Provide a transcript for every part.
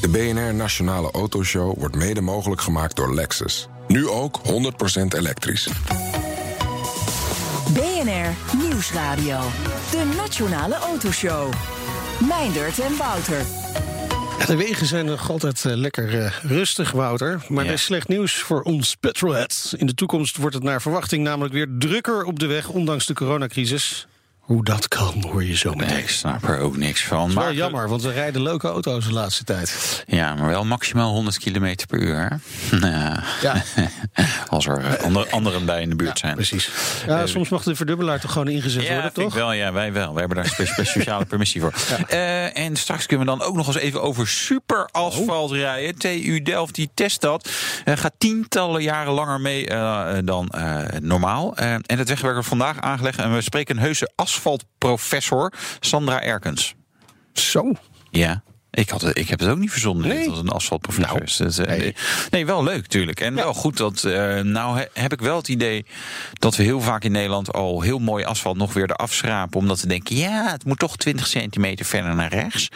De BNR Nationale Autoshow wordt mede mogelijk gemaakt door Lexus. Nu ook 100% elektrisch. BNR Nieuwsradio. De Nationale Autoshow. Meindert en Wouter. Ja, de wegen zijn nog altijd eh, lekker eh, rustig, Wouter. Maar er is slecht nieuws voor ons petrolheads. In de toekomst wordt het naar verwachting namelijk weer drukker op de weg, ondanks de coronacrisis. Hoe dat kan, hoor je zo meteen. Nee, ik snap er ook niks van. Het is wel Maar jammer, want we rijden leuke auto's de laatste tijd. Ja, maar wel maximaal 100 km per uur. hè? Ja. Ja. Als er eh, ander- anderen bij in de buurt zijn. Precies. Ja, soms mag de verdubbelaar toch gewoon ingezet Ja, worden, toch? ik wel. Ja, wij wel. Wij hebben daar spe- spe- speciale permissie voor. Eh, en straks kunnen we dan ook nog eens even over superasfalt rijden. TU Delft die test dat. Eh, gaat tientallen jaren langer mee eh, dan eh, normaal. Eh, en het wegwerk wordt vandaag aangelegd. En we spreken een heuse asfaltprofessor, Sandra Erkens. Zo. Ja. Ik, had, het- ik heb het ook niet verzonnen Nee. dit als een asfaltprofessor. Nou, dat, eh, nee. nee. wel leuk natuurlijk. En wel goed dat. eh, nou he- heb ik wel het idee dat we heel vaak in Nederland al heel mooi asfalt nog weer eraf schrapen. Omdat we denken, ja, het moet toch 20 centimeter verder naar rechts.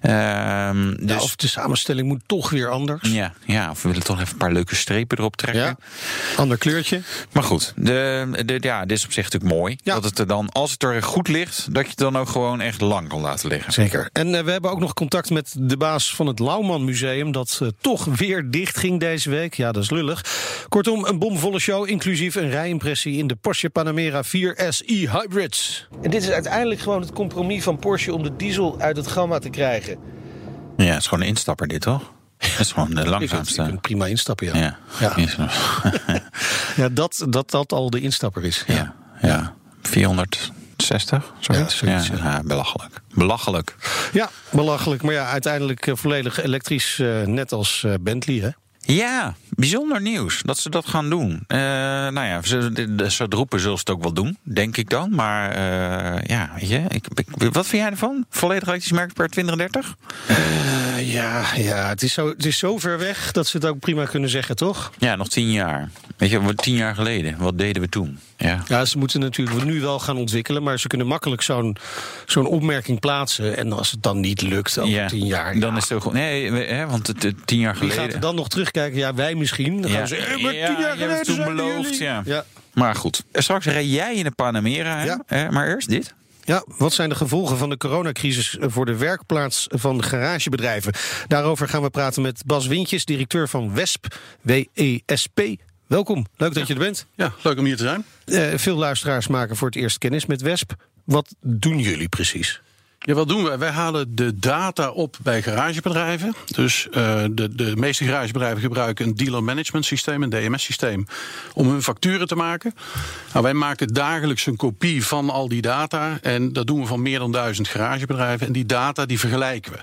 Ehm, dus, Ja, of de samenstelling moet toch weer anders. ja, ja, of we willen toch even een paar leuke strepen erop trekken. Ja. Ander kleurtje. Maar goed, de, de, ja, dit is op zich natuurlijk mooi. Ja. Dat het er dan, als het er goed ligt, dat je het dan ook gewoon echt lang kan laten liggen. Zeker. En eh, we hebben ook nog contact met de baas van het Lauwman Museum... dat eh, toch weer dicht ging deze week. Ja, dat is lullig. Kortom, een bomvolle show, inclusief een rijimpressie... in de Porsche Panamera 4 SI Hybrids. En dit is uiteindelijk gewoon het compromis van Porsche... om de diesel uit het gamma te krijgen. Ja, het is gewoon een instapper dit, toch? Het is gewoon de Ik vind, ik langzaamste. vind prima instappen, ja. Ja, Ja. Ja, dat, dat dat al de instapper is. ja, ja. 460, zoiets? Ja, zoiets, ja. ja. Ja, belachelijk. Belachelijk. Ja, belachelijk. Maar ja, uiteindelijk eh, volledig elektrisch, eh, net als eh, Bentley, hè? Ja, bijzonder nieuws dat ze dat gaan doen. Eh, nou ja, ze, ze het roepen zullen ze het ook wel doen, denk ik dan. Maar eh, ja, weet je, ik, ik, wat vind jij ervan? Volledig elektrisch merk per 2030? Eh, ja, ja het, is zo, het is zo ver weg dat ze het ook prima kunnen zeggen, toch? Ja, nog tien jaar. Weet je, tien jaar geleden, wat deden we toen? Ja. Ja, ze moeten natuurlijk nu wel gaan ontwikkelen, maar ze kunnen makkelijk zo'n zo'n opmerking plaatsen. En als het dan niet lukt over Ja, tien jaar, Dan ja, is het ook gewoon. Nee, want het, het tien jaar wie geleden. gaat er dan nog terugkijken? Ja, wij misschien. Dan gaan ze, eh, maar tien jaar geleden toen zeiden beloofd. jullie. Ja. Ja. Maar goed, straks rij jij in een Panamera. hè? Ja. Eh, maar eerst dit. Ja, wat zijn de gevolgen van de coronacrisis voor de werkplaats van de garagebedrijven? Daarover gaan we praten met Bas Wintjes, directeur van WESP, W-E-S-P. Welkom, leuk dat je er bent. Ja, leuk om hier te zijn. Eh, veel luisteraars maken voor het eerst kennis met WESP. Wat doen jullie precies? Ja, wat doen wij? Wij halen de data op bij garagebedrijven. Dus eh, de, de meeste garagebedrijven gebruiken een dealer management systeem, een DMS-systeem, om hun facturen te maken. Nou, wij maken dagelijks een kopie van al die data. En dat doen we van meer dan duizend garagebedrijven. En die data die vergelijken we.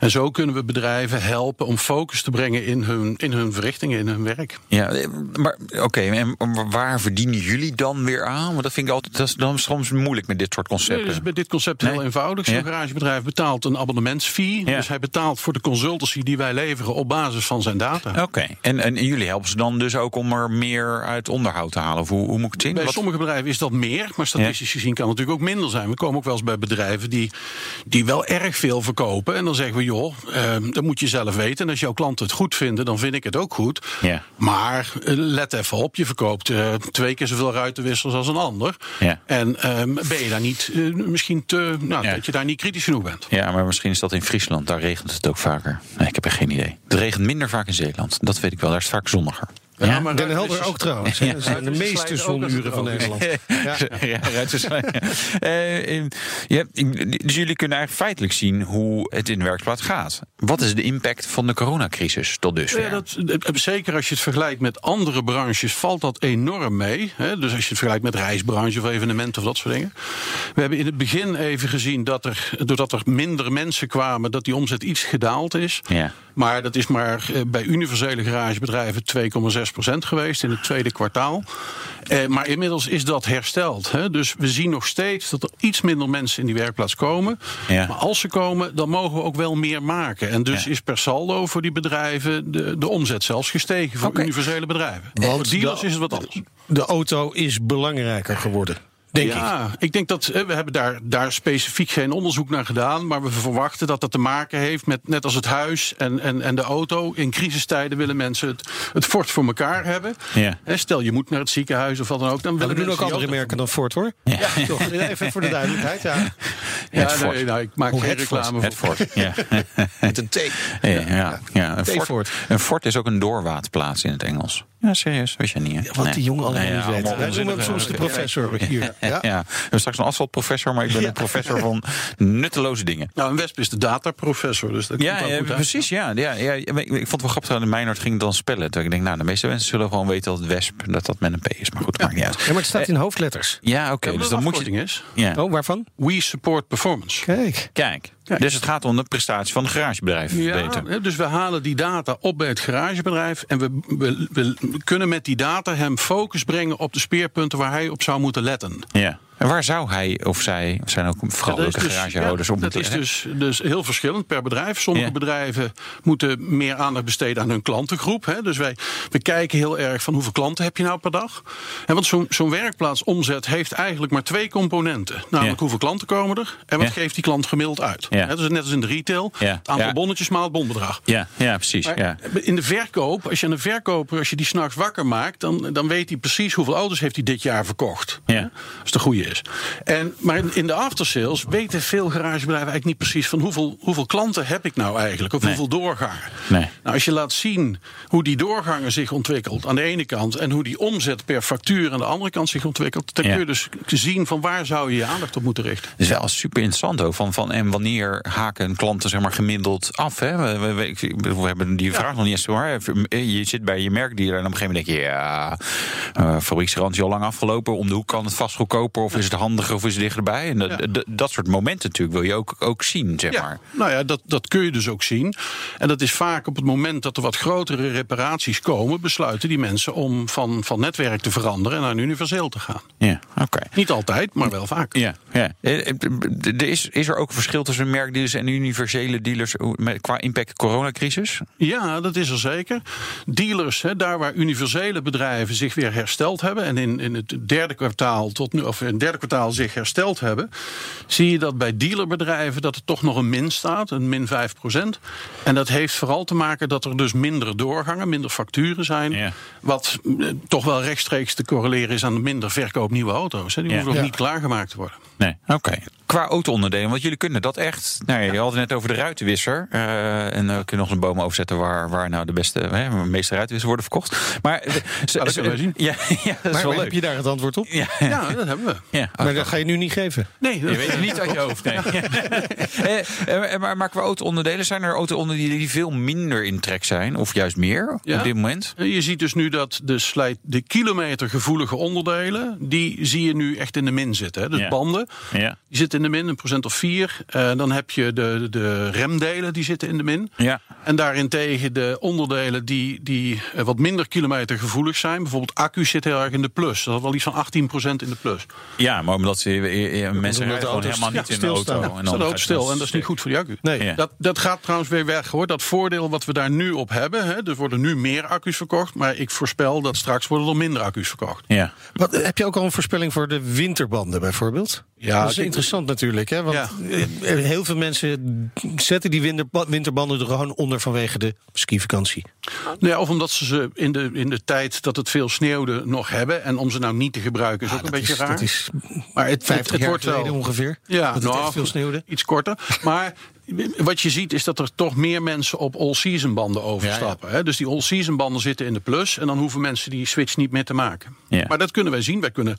En zo kunnen we bedrijven helpen om focus te brengen in hun, in hun verrichtingen, in hun werk. Ja, maar oké, en waar verdienen jullie dan weer aan? Want dat vind ik altijd dat is dan soms moeilijk met dit soort Nee, concepten. dus bij dit concept heel Nee? eenvoudig. Zo'n Ja. garagebedrijf betaalt een abonnementsfee. Ja. Dus hij betaalt voor de consultancy die wij leveren op basis van zijn data. Oké, en, en jullie helpen ze dan dus ook om er meer uit onderhoud te halen? Of hoe, hoe moet ik het zien? Bij Wat- sommige bedrijven is dat meer, maar statistisch gezien kan het natuurlijk ook minder zijn. We komen ook wel eens bij bedrijven die, die wel erg veel verkopen. En dan zeggen we, joh, eh, dat moet je zelf weten. En als jouw klanten het goed vinden, dan vind ik het ook goed. Ja. Maar eh, let even op, je verkoopt eh, twee keer zoveel ruitenwissers als een ander. Ja. En ehm, ben je daar niet, eh, misschien te, nou, Ja. dat je daar niet kritisch genoeg bent. Ja, maar misschien is dat in Friesland. Daar regent het ook vaker. Nee, ik heb echt geen idee. Het regent minder vaak in Zeeland. Dat weet ik wel. Daar is het vaak zonniger. Ja, maar Den Helder ook trouwens. Dat zijn de meeste zonuren van. Nederland. Ja. Ja, te slaan. Eh, ja, dus jullie kunnen eigenlijk feitelijk zien hoe het in de werkplaats gaat. Wat is de impact van de coronacrisis tot dusver? Ja, dat, zeker als je het vergelijkt met andere branches, valt dat enorm mee. Hè? Dus als je het vergelijkt met reisbranche of evenementen of dat soort dingen. We hebben in het begin even gezien dat er, doordat er minder mensen kwamen, dat die omzet iets gedaald is. Ja. Maar dat is maar eh, bij universele garagebedrijven 2,6% geweest in het tweede kwartaal. Eh, maar inmiddels is dat hersteld. Hè? Dus we zien nog steeds dat er iets minder mensen in die werkplaats komen. Ja. Maar als ze komen, dan mogen we ook wel meer maken. En dus Ja. is per saldo voor die bedrijven de, de omzet zelfs gestegen voor universele bedrijven. Want voor dealers de- is het wat anders. De auto is belangrijker geworden, denk ik. ja, ik. denk dat eh, we hebben daar, daar specifiek geen onderzoek naar gedaan. Maar we verwachten dat dat te maken heeft met net als het huis en, en, en de auto. In crisistijden willen mensen het, het fort voor elkaar hebben. Ja. Hè, Stel je moet naar het ziekenhuis of wat dan ook. Dan willen we doen ook andere auto- merken dan Ford, hoor. Ja, toch? Even voor de duidelijkheid. Ja. Ja, nee, nou, ik maak geen reclame Het voor. fort. Ja. Met een T. Ja, ja, ja. Een, fort, een fort is ook een doorwaadplaats in het Engels. Ja, serieus, weet je niet. hè? Wat Nee. die jongen allemaal Nee, niet ja, weet. allemaal Wij noemen hem onzinnige- soms de professor hier. Ja. Ja. Ja. we hebben straks een asfaltprofessor, maar ik ben een professor van nutteloze dingen. Nou, een Wesp is de dataprofessor, dus dat Ja, komt ja, goed uit. precies. Ja, ja, ja, ik, ik vond het wel grappig dat Meijnerd ging dan spellen. Toen ik denk, nou, de meeste mensen zullen gewoon weten dat het wesp dat dat met een P is. Maar goed, maakt niet uit. Ja, maar het staat in hoofdletters. Ja, oké. Ja, dus dus dan moet je. is. Ja. Oh, waarvan? We support performance. Kijk. Kijk. Dus het gaat om de prestatie van de garagebedrijf Ja, hè, dus we halen die data op bij het garagebedrijf. En we, we, we kunnen met die data hem focus brengen op de speerpunten waar hij op zou moeten letten. Ja. En waar zou hij of zij, of zijn ook dat is leuke dus- garagehouders ja, op Dat moeten is dus, dus heel verschillend per bedrijf. Sommige Ja. bedrijven moeten meer aandacht besteden aan hun klantengroep. Hè. Dus wij we kijken heel erg van hoeveel klanten heb je nou per dag. En want zo'n zo'n werkplaatsomzet heeft eigenlijk maar twee componenten. Namelijk hoeveel klanten komen er en wat geeft die klant gemiddeld uit. Hè, dus net als in de retail. Het aantal bonnetjes maal het bonbedrag. Ja, ja precies. In de verkoop, als je een verkoper, als je die s'nachts wakker maakt, dan, dan weet hij precies hoeveel auto's heeft hij dit jaar verkocht. Ja. Als het de goede is. En, maar in, de aftersales weten veel garagebedrijven eigenlijk niet precies van hoeveel, hoeveel klanten heb ik nou eigenlijk, of Nee. hoeveel doorgangen. Nee. Nou, als je laat zien hoe die doorgangen zich ontwikkelt aan de ene kant en hoe die omzet per factuur aan de andere kant zich ontwikkelt, dan Ja. kun je dus zien van waar zou je je aandacht op moeten richten. Het is wel super interessant ook. Van, van, en wanneer haken klanten zeg maar, gemiddeld af? Hè? We, we, we- ik- we hebben die vraag nog niet eens door. Je zit bij je merkdealer en op een gegeven moment denk je... ja, uh, fabrieksgarantie al lang afgelopen. Om de hoek kan het vast goedkoper of is het handiger of is het dichterbij? En dat, Ja. dat, dat soort momenten natuurlijk wil je ook, ook zien, zeg Ja, maar. nou ja, dat, dat kun je dus ook zien. En dat is vaak op het moment dat er wat grotere reparaties komen, besluiten die mensen om van, van netwerk te veranderen en naar een universeel te gaan. Ja, oké. Niet altijd, maar wel vaak. Ja, ja. Eh, eh, Er is, is er ook een verschil tussen merkdealers en universele dealers qua impact coronacrisis? Ja, dat is er zeker. Dealers, hè, daar waar universele bedrijven zich weer hersteld hebben en in, in het derde kwartaal tot nu, of in het derde kwartaal zich hersteld hebben, zie je dat bij dealerbedrijven dat er toch nog een min staat, een min 5% En dat heeft vooral te maken dat er dus minder doorgangen, minder facturen zijn, Ja. wat eh, toch wel rechtstreeks te correleren is aan minder verkoop nieuwe auto's. Hè. Die Ja. hoeven nog Ja. niet klaargemaakt te worden. Nee, oké. Qua auto-onderdelen, want jullie kunnen dat echt. Nou, ja, je had het net over de ruitenwisser. eh, en dan kun je nog een boom overzetten waar, waar nou de beste, hè, de meeste ruitenwissers worden verkocht. Maar eh, ze- dat kunnen wij zien. Ja, ja, dat is Maar heb je daar het antwoord op? Ja, Ja, dat hebben we. ja. Maar dat ga je nu niet geven. Nee, dat Je weet het niet uit je hoofd. Nee. Eh, eh, maar, maar qua auto-onderdelen, zijn er auto-onderdelen die veel minder in trek zijn? Of juist meer Ja. op dit moment? Je ziet dus nu dat de, slijt, de kilometergevoelige onderdelen, die zie je nu echt in de min zitten. Hè. Dus Ja. banden, Ja. die zitten in de min, een procent of vier. Eh, dan heb je de, de remdelen, die zitten in de min. Ja. En daarentegen de onderdelen die, die eh, wat minder kilometergevoelig zijn. Bijvoorbeeld accu zit heel erg in de plus. Dat is wel iets van 18% in de plus. ja, maar omdat ze, eh, mensen de rijden gewoon auto's helemaal niet ja, in de auto. stilstaan. en Dan auto stil en dat is niet goed voor die accu. Nee. Ja. Dat, dat gaat trouwens weer weg hoor. Dat voordeel wat we daar nu op hebben. Hè, er worden nu meer accu's verkocht. Maar ik voorspel dat straks worden er minder accu's verkocht. Ja. Wat, heb je ook al een voorspelling voor de winterbanden bijvoorbeeld? Ja, dat is kijk- interessant natuurlijk. Hè? Want Ja. eh, heel veel mensen zetten die winterba- winterbanden er gewoon onder vanwege de skivakantie. Nou ja, of omdat ze ze in de, in de tijd dat het veel sneeuwde nog hebben. En om ze nou niet te gebruiken is ook een beetje is, raar. Dat is maar het, 50 het, het jaar wordt wel ongeveer. Ja, dat het nou, veel sneeuwde. Iets korter. Maar wat je ziet is dat er toch meer mensen op all-season banden overstappen. Hè? Dus die all-season banden zitten in de plus. En dan hoeven mensen die switch niet meer te maken. Ja. Maar dat kunnen wij zien. Wij kunnen,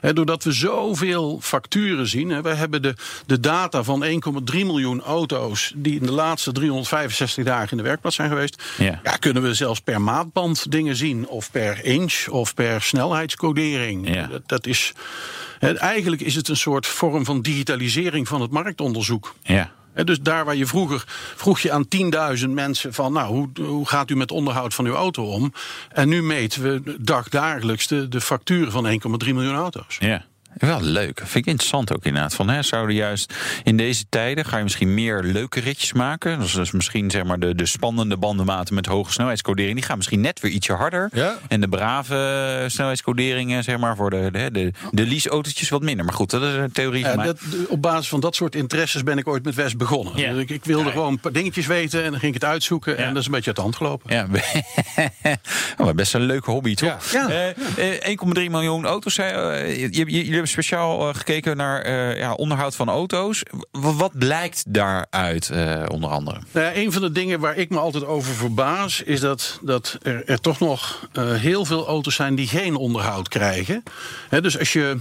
hè, doordat we zoveel facturen zien. Hè, wij hebben de, de data van 1,3 miljoen auto's. die in de laatste 365 dagen in de werkplaats zijn geweest. Ja. kunnen we zelfs per maatband dingen zien. Of per inch of per snelheidscodering. Dat, dat is. hè, Eigenlijk is het een soort vorm van digitalisering van het marktonderzoek. Ja. Hè, Dus daar waar je vroeger vroeg je aan 10.000 mensen van, nou, hoe, hoe gaat u met onderhoud van uw auto om? En nu meten we dagdagelijks de, de facturen van 1,3 miljoen auto's. Ja. Wel leuk. Vind ik interessant ook inderdaad. Van, hè, zouden juist in deze tijden ga je misschien meer leuke ritjes maken. Dus, dus misschien zeg maar de, de spannende bandenmaten met hoge snelheidscodering. Die gaan misschien net weer ietsje harder. Ja. En de brave snelheidscoderingen zeg maar voor de, de, de, de leaseautootjes wat minder. Maar goed, dat is een theorie van Ja, mij. dat, op basis van dat soort interesses ben ik ooit met West begonnen. Ja. Dus ik, ik wilde gewoon een paar dingetjes weten en dan ging ik het uitzoeken. En dat is een beetje uit de hand gelopen. Ja, oh, maar best een leuke hobby, toch? Ja. Eh, eh, 1,3 miljoen auto's. eh, je- je- hebben speciaal eh, gekeken naar eh, ja, onderhoud van auto's. Wat blijkt daaruit, eh, onder andere? Nou een van de dingen waar ik me altijd over verbaas, is dat, dat er, er toch nog heel veel auto's zijn die geen onderhoud krijgen. Dus als je.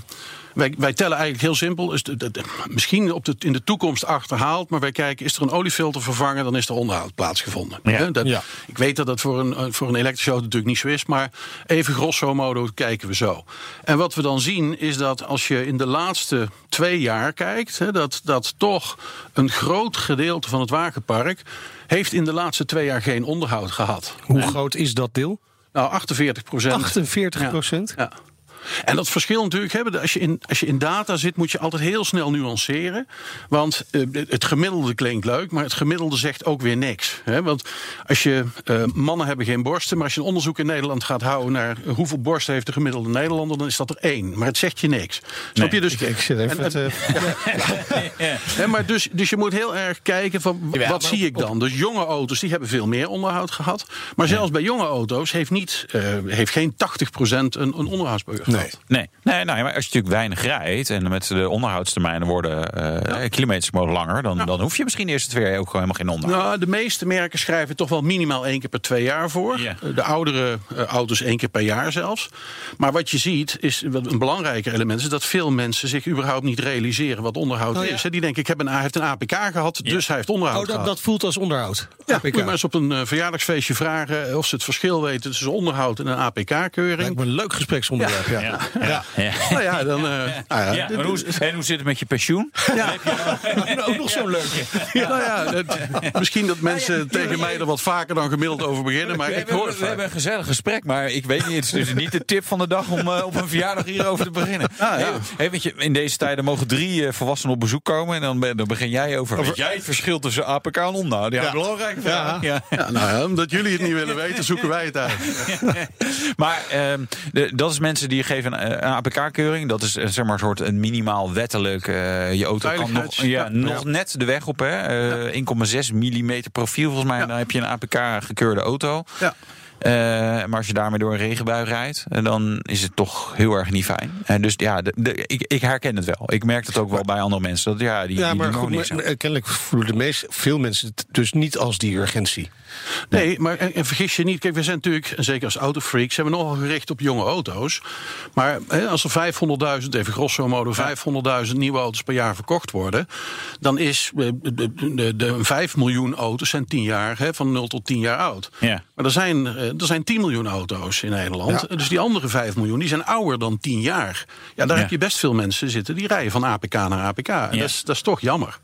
Wij, wij tellen eigenlijk heel simpel. Is de, de- de- misschien op de, in de toekomst achterhaald. Maar wij kijken, is er een oliefilter vervangen, dan is er onderhoud plaatsgevonden. Ja. Dat, Ja. Ik weet dat dat voor een, eh, voor een elektrische auto natuurlijk niet zo is. Maar even grosso modo kijken we zo. En wat we dan zien is dat als je in de laatste twee jaar kijkt. Hè, dat, dat toch een groot gedeelte van het wagenpark. heeft in de laatste twee jaar geen onderhoud gehad. Hoe groot is dat deel? Nou, 48 procent. 48 procent? Ja. En dat verschil natuurlijk hebben. Als je, in, als je in data zit, moet je altijd heel snel nuanceren. Want eh, het gemiddelde klinkt leuk, maar het gemiddelde zegt ook weer niks. Hè? Want als je. eh, mannen hebben geen borsten, maar als je een onderzoek in Nederland gaat houden naar hoeveel borsten heeft de gemiddelde Nederlander, dan is dat er één. Maar het zegt je niks. Snap je? Dus, Ik, ik zit even en- te... Hè, maar dus, dus je moet heel erg kijken van Ja, wat zie ik dan. Dus jonge auto's die hebben veel meer onderhoud gehad. Maar zelfs bij jonge auto's heeft, niet, eh, heeft geen 80% een, een onderhoudsbeurt Nee, nee, nee, maar als je natuurlijk weinig rijdt en met de onderhoudstermijnen worden eh kilometers mogen langer, dan, dan hoef je misschien eerst twee jaar ook gewoon helemaal geen onderhoud. Nou, de meeste merken schrijven toch wel minimaal één keer per twee jaar voor. Ja. De oudere eh, auto's één keer per jaar zelfs. Maar wat je ziet, is wat een belangrijker element... is dat veel mensen zich überhaupt niet realiseren wat onderhoud Oh, ja. is. Die denken, ik heb een, hij heeft een APK gehad, dus hij heeft onderhoud Oh, dat, gehad. dat voelt als onderhoud. Ja, APK. moet je maar eens op een eh, verjaardagsfeestje vragen... of ze het verschil weten tussen onderhoud en een Lijkt APK-keuring. me een leuk gespreksonderwerp. Ja. Ja. Ja. Ja. Nou ja, dan... eh, nou ja, Ja, dit- en, hoe, en hoe zit het met je pensioen? Ook nog zo'n leuke. nou ja, het- misschien dat mensen tegen mij er wat vaker dan gemiddeld over beginnen... maar We, ik hebben, hoor het we hebben een gezellig gesprek, maar ik weet niet. Het is dus niet de tip van de dag om eh, op een verjaardag hierover te beginnen. Ah, ja. Hey, weet je, in deze tijden mogen drie eh, volwassenen op bezoek komen. En dan, dan begin jij over. Weet jij het verschil tussen APK en onderhoud? Ja, belangrijke vraag. Ja. Ja, nou ja, omdat jullie het niet willen weten, zoeken wij het uit. Maar ehm, de- dat is mensen die geven een, een APK-keuring. Dat is eh, zeg maar een soort een minimaal wettelijk. eh, je auto kan nog, ja, ja. nog net de weg op. hè. Eh, 1,6 mm profiel volgens mij. Dan heb je een APK-gekeurde auto. Ja. Eh, maar als je daarmee door een regenbui rijdt, eh, dan is het toch heel erg niet fijn. En dus ja, de, de- ik, ik herken het wel. Ik merk het ook wel bij andere mensen. Dat, ja, die, Ja, die maar doen goed, maar, eh, kennelijk voelen de meest, veel mensen het dus niet als die urgentie. Nee, maar en, en vergis je niet. Kijk, we zijn natuurlijk, en zeker als autofreaks, zijn we nogal gericht op jonge auto's. Maar hè, als er 500.000, even grosso modo, 500.000 nieuwe auto's per jaar verkocht worden, dan is eh, de, de, de, de 5 miljoen auto's zijn 10 jaar, hè, van 0 tot 10 jaar oud. Ja. Maar er zijn, eh, er zijn 10 miljoen auto's in Nederland. Ja. Dus die andere 5 miljoen, die zijn ouder dan 10 jaar. Ja, daar Ja. heb je best veel mensen zitten die rijden van APK naar APK. En dat, is, dat is toch jammer.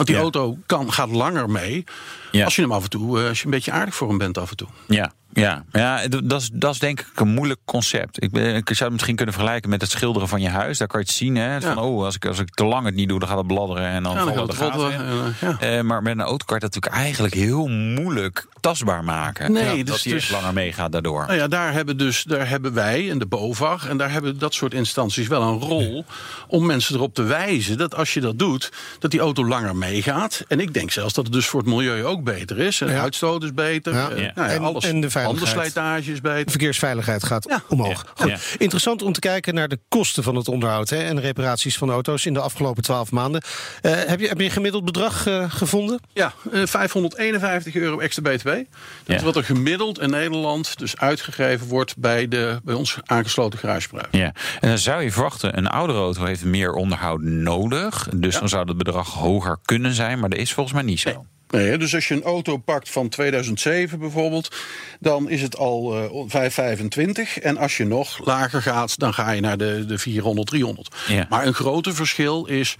Want die Ja. auto kan, gaat langer mee. Ja. Als je hem af en toe, eh, als je een beetje aardig voor hem bent af en toe. Ja, ja, ja dat, is, dat is denk ik een moeilijk concept. Ik, ben, ik zou het misschien kunnen vergelijken met het schilderen van je huis. Daar kan je het zien. Hè, van, Ja. oh, als ik, als ik te lang het niet doe, dan gaat het bladderen en dan Ja, dan vallen de gaat het gaten in. roddelen en, eh, ja. Eh, maar met een auto kan je dat natuurlijk eigenlijk heel moeilijk tastbaar maken. Nee, Ja, dus- dat die echt dus- langer meegaat daardoor. Nou ja, daar hebben, dus, daar hebben wij en de BOVAG en daar hebben dat soort instanties wel een rol om mensen erop te wijzen dat als je dat doet, dat die auto langer meegaat. En ik denk zelfs dat het dus voor het milieu ook beter is. En de uitstoot is beter. Ja. eh, Ja. nou ja, En- alles. en de veiligheid. Bandslijtage is beter. De verkeersveiligheid gaat Ja. omhoog. Ja. Goed. Ja. Interessant om te kijken naar de kosten van het onderhoud hè, en reparaties van auto's in de afgelopen twaalf maanden. Eh, heb, je, heb je een gemiddeld bedrag eh, gevonden? Ja, eh, 551 euro extra BTW. Dat Ja. is wat er gemiddeld in Nederland dus uitgegeven wordt bij, de, bij ons aangesloten garagebedrijf. Ja, en dan zou je verwachten, een oudere auto heeft meer onderhoud nodig. Dus dan zou het bedrag hoger kunnen zijn, maar dat is volgens mij niet zo. Nee, hè, dus als je een auto pakt van 2007 bijvoorbeeld, dan is het al eh 525. En als je nog lager gaat, dan ga je naar de, de 400, 300. Ja. Maar een groter verschil is.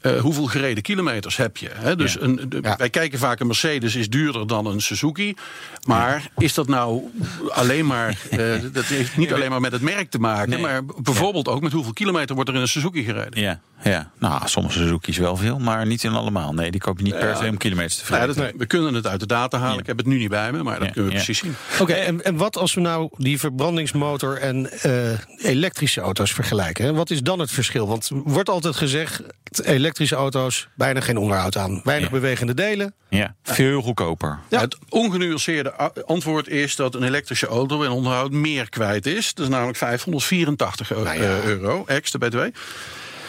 Eh, hoeveel gereden kilometers heb je? Hè? Dus Ja. een, de- Ja. wij kijken vaak een Mercedes is duurder dan een Suzuki. Maar is dat nou alleen maar. eh, dat heeft niet alleen maar met het merk te maken. Nee. Maar bijvoorbeeld ook met hoeveel kilometer wordt er in een Suzuki gereden. Ja, ja. Nou, sommige Suzuki's wel veel, maar niet in allemaal. Nee, die koop je niet per se om kilometers te Nou vreten. We kunnen het uit de data halen. Ik heb het nu niet bij me, maar dat kunnen we precies zien. Oké, en, en wat als we nou die verbrandingsmotor en eh, elektrische auto's vergelijken? Hè? Wat is dan het verschil? Want wordt altijd gezegd, elektrische auto's, bijna geen onderhoud aan. Weinig Ja. bewegende delen. Ja, veel goedkoper. Ja. Het ongenuanceerde antwoord is dat een elektrische auto in onderhoud meer kwijt is. Dat is namelijk 584 euro, Nou ja. eh, euro extra BTW.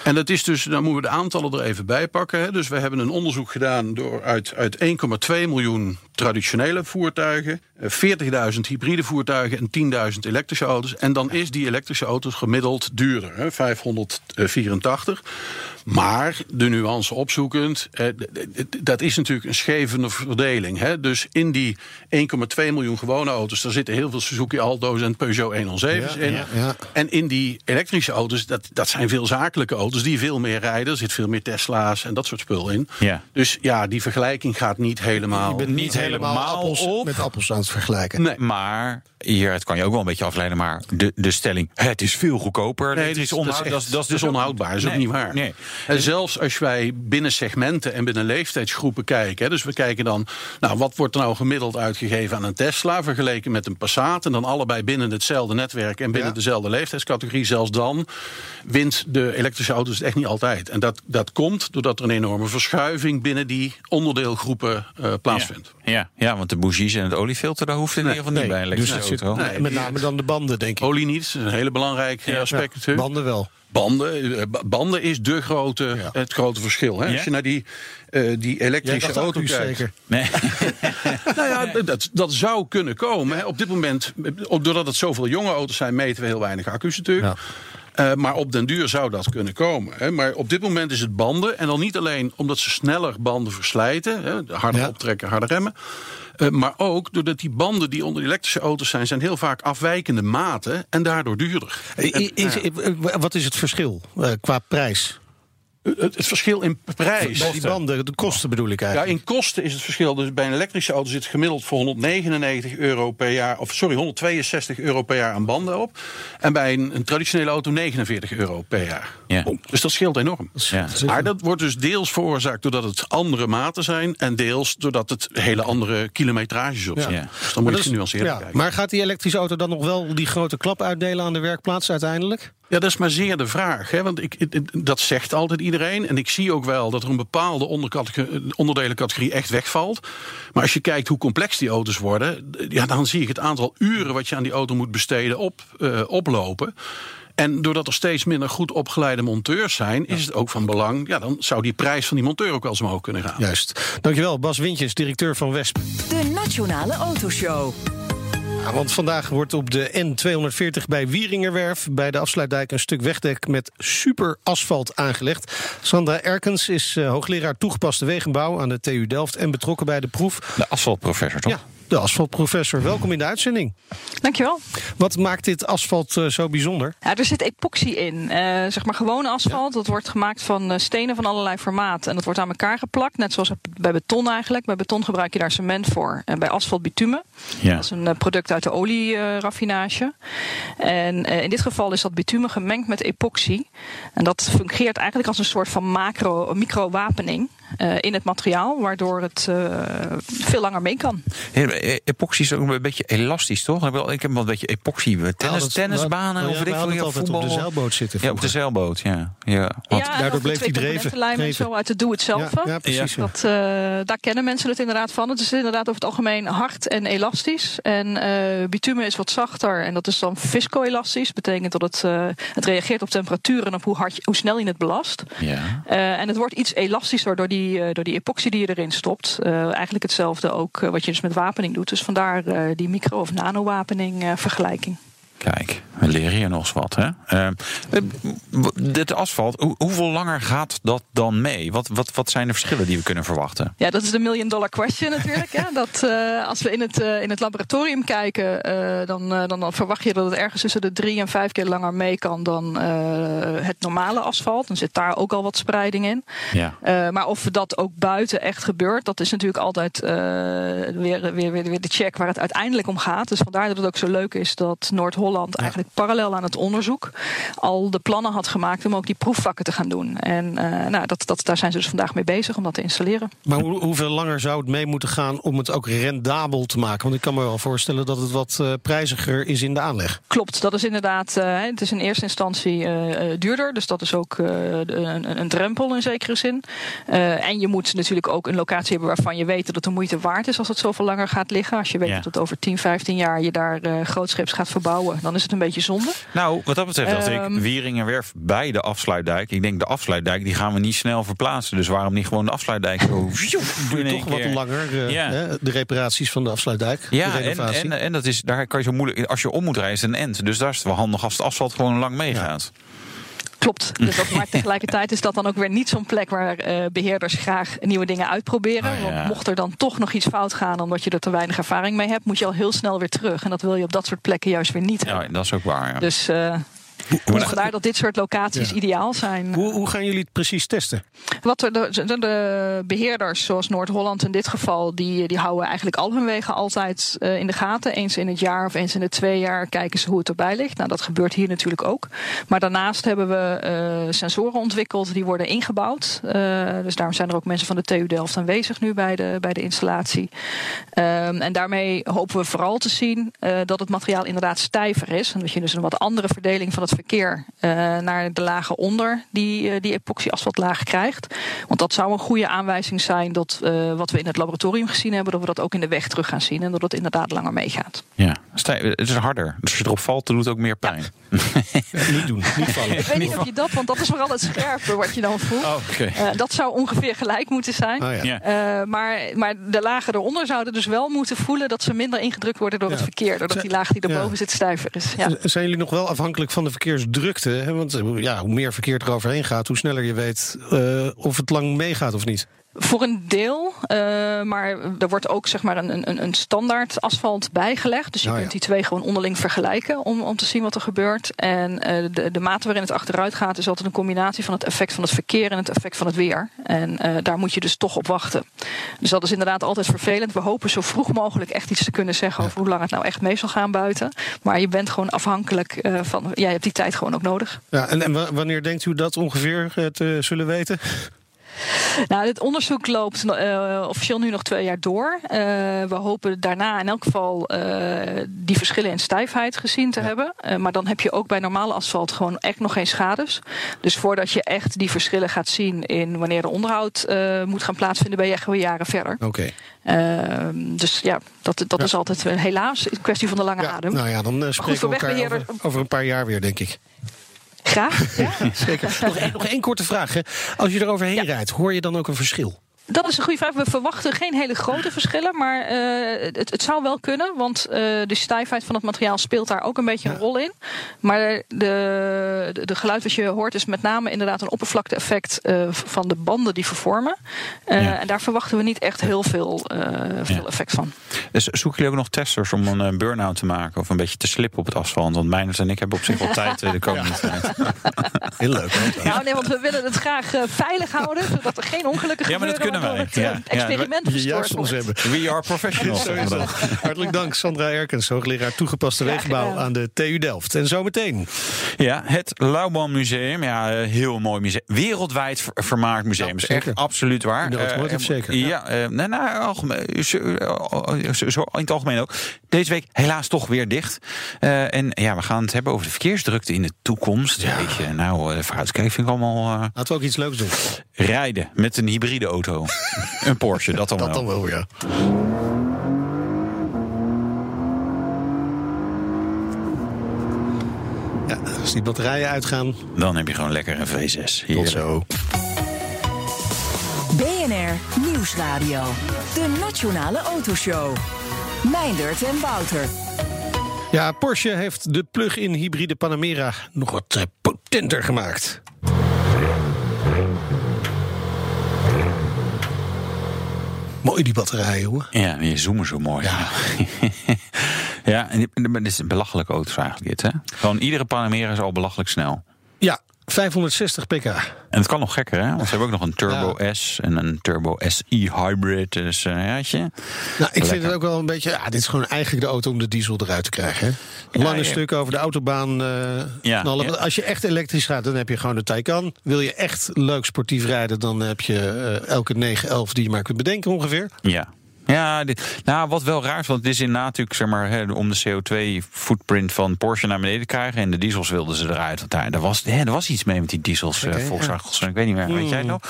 En dat is dus, dan moeten we de aantallen er even bij pakken. Hè. Dus we hebben een onderzoek gedaan door uit, uit 1,2 miljoen traditionele voertuigen, eh, 40.000 hybride voertuigen en 10.000 elektrische auto's. En dan is die elektrische auto's gemiddeld duurder, hè, 584. Maar de nuance opzoekend, eh, dat is natuurlijk een schevende verdeling. Hè? Dus in die 1,2 miljoen gewone auto's, daar zitten heel veel Suzuki Alto's en Peugeot 107's Ja, in. ja, ja. En in die elektrische auto's, dat, dat zijn veel zakelijke auto's die veel meer rijden. Er zit veel meer Tesla's en dat soort spul in. Ja. Dus ja, die vergelijking gaat niet helemaal. Je bent niet, niet helemaal, helemaal appels op. met appels aan het vergelijken. Nee. Maar hier, het kan je ook wel een beetje afleiden, maar de, de stelling, het is veel goedkoper. Nee, het dat is dat is dat is, dat is dus ook- onhoudbaar, dat is ook niet waar. Nee. En zelfs als wij binnen segmenten en binnen leeftijdsgroepen kijken. Hè, dus we kijken dan, nou, wat wordt er nou gemiddeld uitgegeven aan een Tesla vergeleken met een Passat. En dan allebei binnen hetzelfde netwerk en binnen Ja. dezelfde leeftijdscategorie. Zelfs dan wint de elektrische auto's het echt niet altijd. En dat, dat komt doordat er een enorme verschuiving binnen die onderdeelgroepen eh, plaatsvindt. Ja, ja, want de bougies en het oliefilter, daar hoeft in ieder geval niet bij een dus zit auto. Nee. met name dan de banden, denk ik. Olie niet, dat is een hele belangrijk eh, aspect Ja, natuurlijk. banden wel. Banden, eh, ba- banden is de grote, Ja. het grote verschil. Hè? Ja? Als je naar die, eh, die elektrische auto kijkt. zeker. Nee. Nou ja, dat, dat zou kunnen komen. Hè. Op dit moment, op- doordat het zoveel jonge auto's zijn, meten we heel weinig accu's natuurlijk. Eh, maar op den duur zou dat kunnen komen. Hè. Maar op dit moment is het banden. En dan niet alleen omdat ze sneller banden verslijten. Hè, harder Ja. optrekken, harder remmen. Eh, maar ook doordat die banden die onder de elektrische auto's zijn... zijn heel vaak afwijkende maten en daardoor duurder. I- is- wat is het verschil eh, qua prijs? Het, het verschil in prijs... Bij die banden, de kosten bedoel ik Ja, eigenlijk. in kosten is het verschil. Dus bij een elektrische auto zit gemiddeld voor 199 euro per jaar. Of sorry, 162 euro per jaar aan banden op. En bij een, een traditionele auto 49 euro per jaar. Ja. Dus dat scheelt enorm. Ja. Maar dat wordt dus deels veroorzaakt doordat het andere maten zijn. En deels doordat het hele andere kilometrages op zijn. Ja. Dus dan moet je ja, kijken. Maar gaat die elektrische auto dan nog wel die grote klap uitdelen aan de werkplaats uiteindelijk? Ja, dat is maar zeer de vraag. Hè? Want ik, dat zegt altijd iedereen. En ik zie ook wel dat er een bepaalde onderdelencategorie echt wegvalt. Maar als je kijkt hoe complex die auto's worden... Ja, dan zie ik het aantal uren wat je aan die auto moet besteden op, eh, oplopen. En doordat er steeds minder goed opgeleide monteurs zijn... is het ook van belang... Ja, dan zou die prijs van die monteur ook wel eens omhoog kunnen gaan. Juist. Dankjewel, Bas Wintjes, directeur van Wesp. De Nationale Autoshow. Ja, want vandaag wordt op de N240 bij Wieringerwerf bij de afsluitdijk een stuk wegdek met super asfalt aangelegd. Sandra Erkens is eh, hoogleraar toegepaste wegenbouw aan de TU Delft en betrokken bij de proef. De asfaltprofessor, toch? Ja, de asfaltprofessor. Welkom in de uitzending. Dankjewel. Wat maakt dit asfalt eh, zo bijzonder? Ja, er zit epoxy in. Eh, zeg maar gewone asfalt. Dat wordt gemaakt van eh, stenen van allerlei formaat. En dat wordt aan elkaar geplakt. Net zoals bij beton eigenlijk. Bij beton gebruik je daar cement voor. En bij asfalt bitumen. Ja. Dat is een product uit de olieraffinage. en eh, in dit geval is dat bitumen gemengd met epoxy. En dat fungeert eigenlijk als een soort van macro, microwapening. Eh, in het materiaal, waardoor het eh, veel langer mee kan. Eh, Epoxy is ook een beetje elastisch, toch? Ik heb wel- Ik heb wel een beetje epoxy tennis, dat- tennisbanen nou of ja, ik veel, ja, het voetbal. op de zeilboot zitten. Ja, op de zeilboot, ja. ja. Want- ja, daardoor bleef twee dreven- dreven. zo uit de doe-het-zelf. Ja, ja, precies. ja. Dat, eh, daar kennen mensen het inderdaad van. Het is inderdaad over het algemeen hard en elastisch. En eh, bitumen is wat zachter en dat is dan viscoelastisch. Betekent dat het, eh, het reageert op temperatuur en op hoe, hard, je- hoe snel je het belast. ja. Eh, en het wordt iets elastischer door die, eh, door die epoxy die je erin stopt. Eh, eigenlijk hetzelfde ook eh, wat je dus met wapening doet. Dus vandaar die micro- of nanowapening vergelijking. Kijk, we leren hier nog eens wat. Hè? Eh, eh, dit asfalt, hoe- hoeveel langer gaat dat dan mee? Wat, wat, wat zijn de verschillen die we kunnen verwachten? Ja, dat is de million dollar question natuurlijk. Hè? Dat, eh, als we in het, eh, in het laboratorium kijken, dan, dan, dan verwacht je dat het ergens tussen de drie en vijf keer langer mee kan dan het normale asfalt. Dan zit daar ook al wat spreiding in. Ja. Maar of dat ook buiten echt gebeurt, dat is natuurlijk altijd weer, weer, weer, weer de check waar het uiteindelijk om gaat. Dus vandaar dat het ook zo leuk is dat Noord-Holland eigenlijk parallel aan het onderzoek al de plannen had gemaakt om ook die proefvakken te gaan doen. En eh, nou, dat, dat, daar zijn ze dus vandaag mee bezig om dat te installeren. Maar hoe- hoeveel langer zou het mee moeten gaan om het ook rendabel te maken? Want ik kan me wel voorstellen dat het wat eh, prijziger is in de aanleg. Klopt, dat is inderdaad. eh, het is in eerste instantie eh, eh, duurder. Dus dat is ook eh, een, een drempel in zekere zin. Eh, en je moet natuurlijk ook een locatie hebben waarvan je weet dat het de moeite waard is als het zoveel langer gaat liggen. Als je weet Ja. dat het over 10, 15 jaar je daar eh grootscheeps gaat verbouwen, dan is het een beetje zonde. Nou, wat dat betreft dacht ik, Ehm. Wieringenwerf bij de afsluitdijk. Ik denk de afsluitdijk, die gaan we niet snel verplaatsen. Dus waarom niet gewoon de afsluitdijk zo... Duurt toch wat langer, eh, Ja. hè, de reparaties van de afsluitdijk. de Ja, en, renovatie. en, en dat is, daar kan je zo moeilijk... Als je om moet rijden, is het een end. Dus daar is het wel handig als het asfalt gewoon lang meegaat. Klopt. Dus dat, maar tegelijkertijd is dat dan ook weer niet zo'n plek waar eh, beheerders graag nieuwe dingen uitproberen. Ja. Want mocht er dan toch nog iets fout gaan omdat je er te weinig ervaring mee hebt, moet je al heel snel weer terug. En dat wil je op dat soort plekken juist weer niet Ja, hebben. dat is ook waar. Ja. Dus eh, vandaar dat dit soort locaties Ja. ideaal zijn. Hoe, hoe gaan jullie het precies testen? Wat de, de, de beheerders, zoals Noord-Holland in dit geval, die, die houden eigenlijk al hun wegen altijd eh, in de gaten. Eens in het jaar of eens in de twee jaar kijken ze hoe het erbij ligt. Nou, dat gebeurt hier natuurlijk ook. Maar daarnaast hebben we eh, sensoren ontwikkeld die worden ingebouwd. Eh, dus daarom zijn er ook mensen van de TU Delft aanwezig nu bij de, bij de installatie. Ehm, en daarmee hopen we vooral te zien dat het materiaal inderdaad stijver is. En dat je dus een wat andere verdeling van het verkeer eh, naar de lagen onder die, eh, die epoxy asfaltlaag krijgt. Want dat zou een goede aanwijzing zijn dat eh, wat we in het laboratorium gezien hebben, dat we dat ook in de weg terug gaan zien. En dat het inderdaad langer meegaat. Ja. Het is harder. Dus als je erop valt, dan doet het ook meer pijn. niet doen, niet vallen. Ik weet niet of je dat, want dat is vooral het scherpe wat je dan voelt. Oh, oké. Eh, dat zou ongeveer gelijk moeten zijn. Oh, ja. Ja. Eh, maar, maar de lagen eronder zouden dus wel moeten voelen dat ze minder ingedrukt worden door Ja. het verkeer. Doordat die laag die erboven ja. zit stijver is. Ja. Zijn jullie nog wel afhankelijk van de verkeersdrukte? Hè? Want eh, ja, hoe meer verkeer er overheen gaat, hoe sneller je weet eh, of het lang meegaat of niet. Voor een deel, eh, maar er wordt ook zeg maar een, een, een standaard asfalt bijgelegd. Dus je Oh, ja. kunt die twee gewoon onderling vergelijken om, om te zien wat er gebeurt. En eh, de, de mate waarin het achteruit gaat is altijd een combinatie van het effect van het verkeer en het effect van het weer. En eh, daar moet je dus toch op wachten. Dus dat is inderdaad altijd vervelend. We hopen zo vroeg mogelijk echt iets te kunnen zeggen over hoe lang het nou echt mee zal gaan buiten. Maar je bent gewoon afhankelijk van, ja, je hebt die tijd gewoon ook nodig. Ja, en, en wa- wanneer denkt u dat ongeveer te zullen weten? Nou, dit onderzoek loopt eh, officieel nu nog twee jaar door. Eh, we hopen daarna in elk geval eh, die verschillen in stijfheid gezien te hebben. Maar dan heb je ook bij normale asfalt gewoon echt nog geen schades. Dus voordat je echt die verschillen gaat zien in wanneer de onderhoud moet gaan plaatsvinden, ben je echt wel jaren verder. Oké. Ehm, dus ja, dat, dat Ja. is altijd helaas een kwestie van de lange Ja, adem. nou ja, dan spreken we elkaar over een paar jaar weer, denk ik. Graag. Ja. Zeker. nog, één, nog één korte vraag. Hè. Als je er overheen Ja. rijdt, hoor je dan ook een verschil? Dat is een goede vraag. We verwachten geen hele grote verschillen, maar eh, het, het zou wel kunnen. Want eh, de stijfheid van het materiaal speelt daar ook een beetje een rol in. Maar de, de, de geluid wat je hoort is met name inderdaad een oppervlakte-effect eh, van de banden die vervormen. Eh, Ja. En daar verwachten we niet echt heel veel, eh, veel Ja. effect van. Dus zoeken jullie ook nog testers om een burn-out te maken? Of een beetje te slippen op het asfalt? Want Meijners en ik hebben op zich wel tijd de komende tijd. Heel leuk. Hè? Nou nee, want we willen het graag veilig houden, zodat er geen ongelukken Ja, maar dat gebeuren. Kennen wij. eh, Ja, ja, experiment Je verstoord juist ons wordt. hebben. We are professionals. Zo is dat. Hartelijk dank, Sandra Erkens, hoogleraar toegepaste wegenbouw aan de TU Delft. En zometeen. Ja, het Lauwman Museum. Ja, eh, heel mooi museum. Wereldwijd ver- vermaard museum. Ja, is zeker. echt absoluut waar. De Eh, zeker, Ja, eh, nee, nou, algemeen, zo, eh, in het algemeen ook. Deze week helaas toch weer dicht. Eh, en ja, we gaan het hebben over de verkeersdrukte in de toekomst. Weet je, nou, eh, vooruitkijken vind ik allemaal... eh, Laten we ook iets leuks doen. rijden met een hybride auto. een Porsche, dat dan Dat wel. dan wel, ja. Ja, als die batterijen uitgaan, Dan heb je gewoon lekker een V6. tot Heerlijk. zo. BNR Nieuwsradio. De Nationale Autoshow. Meindert en Wouter. Ja, Porsche heeft de plug-in hybride Panamera nog wat eh, potenter gemaakt. Mooi die batterijen, hoor. Ja, die zoomen zo mooi. Ja. ja, en dit is een belachelijke auto's eigenlijk dit, hè? Gewoon iedere Panamera is al belachelijk snel. Ja, 560 pk. En het kan nog gekker, hè? Want ze hebben ook nog een Turbo S en een Turbo SI Hybrid. Dus uh, ja. Nou, ik vind het ook wel een beetje... Ja, dit is gewoon eigenlijk de auto om de diesel eruit te krijgen. Hè? Lange ja. stukken over de autobaan. ja. Als je echt elektrisch gaat, dan heb je gewoon de Taycan. Wil je echt leuk sportief rijden, dan heb je eh, elke 911 die je maar kunt bedenken ongeveer. Ja. Ja, dit, nou wat wel raar is, want het is inderdaad natuurlijk zeg maar, hè, om de CO2-footprint van Porsche naar beneden te krijgen. En de diesels wilden ze eruit. Want daar, daar, was, hè, er was iets mee met die diesels, Oké, eh, Volkswagen. Ik weet niet meer, weet jij het nog?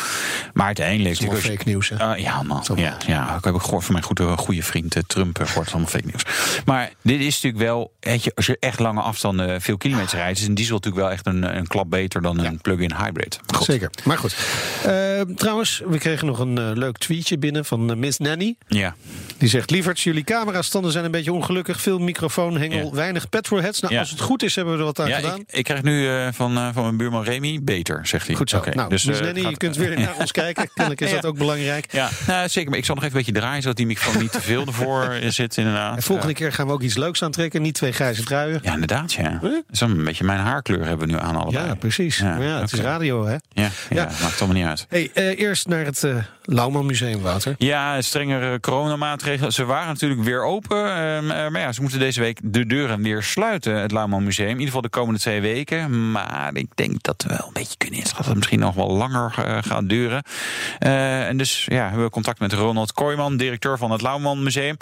Maar uiteindelijk... Dat is fake nieuws, hè? Ah, ja, man. Ja, ja, ik heb ook gehoord van mijn goede, goede vriend eh, Trump. eh, het allemaal fake nieuws. Maar dit is natuurlijk wel, je, als je echt lange afstanden, eh, veel kilometers rijdt, is een diesel natuurlijk wel echt een, een klap beter dan een plug-in hybrid. Goed. Zeker. Maar goed. Eh, trouwens, we kregen nog een eh, leuk tweetje binnen van eh, Miss Nanny. Ja. Die zegt, lieverds, jullie camerastanden zijn een beetje ongelukkig. Veel microfoonhengel, Ja. weinig petrolheads. Nou, Ja. als het goed is, hebben we er wat aan Ja, gedaan. ik, ik krijg nu eh, van, eh, van mijn buurman Remy beter, zegt hij. Goed zo. Nou, dus, Nanny, gaat- je kunt weer naar ons kijken. Kennelijk is dat ook belangrijk. Ja, nou, zeker. Maar ik zal nog even een beetje draaien, zodat die microfoon niet te veel ervoor zit, inderdaad. En volgende keer gaan we ook iets leuks aantrekken. Niet twee grijze truien. Ja, inderdaad, ja. Dat is een beetje mijn haarkleur hebben we nu aan allebei. Ja, precies. Ja, het is radio, hè? Ja, ja, maakt allemaal niet uit. Hey, eerst naar het Lauwman Museum, Wouter. Ja, strengere coronamaatregelen. Ze waren natuurlijk weer open. ehm, eh, maar ja, ze moeten deze week de deuren weer sluiten, het Lauwman Museum. In ieder geval de komende twee weken. Maar ik denk dat we wel een beetje kunnen inschatten dat het misschien nog wel langer eh, gaat duren. Eh, en dus ja, hebben we contact met Ronald Kooijman, directeur van het Lauwman Museum.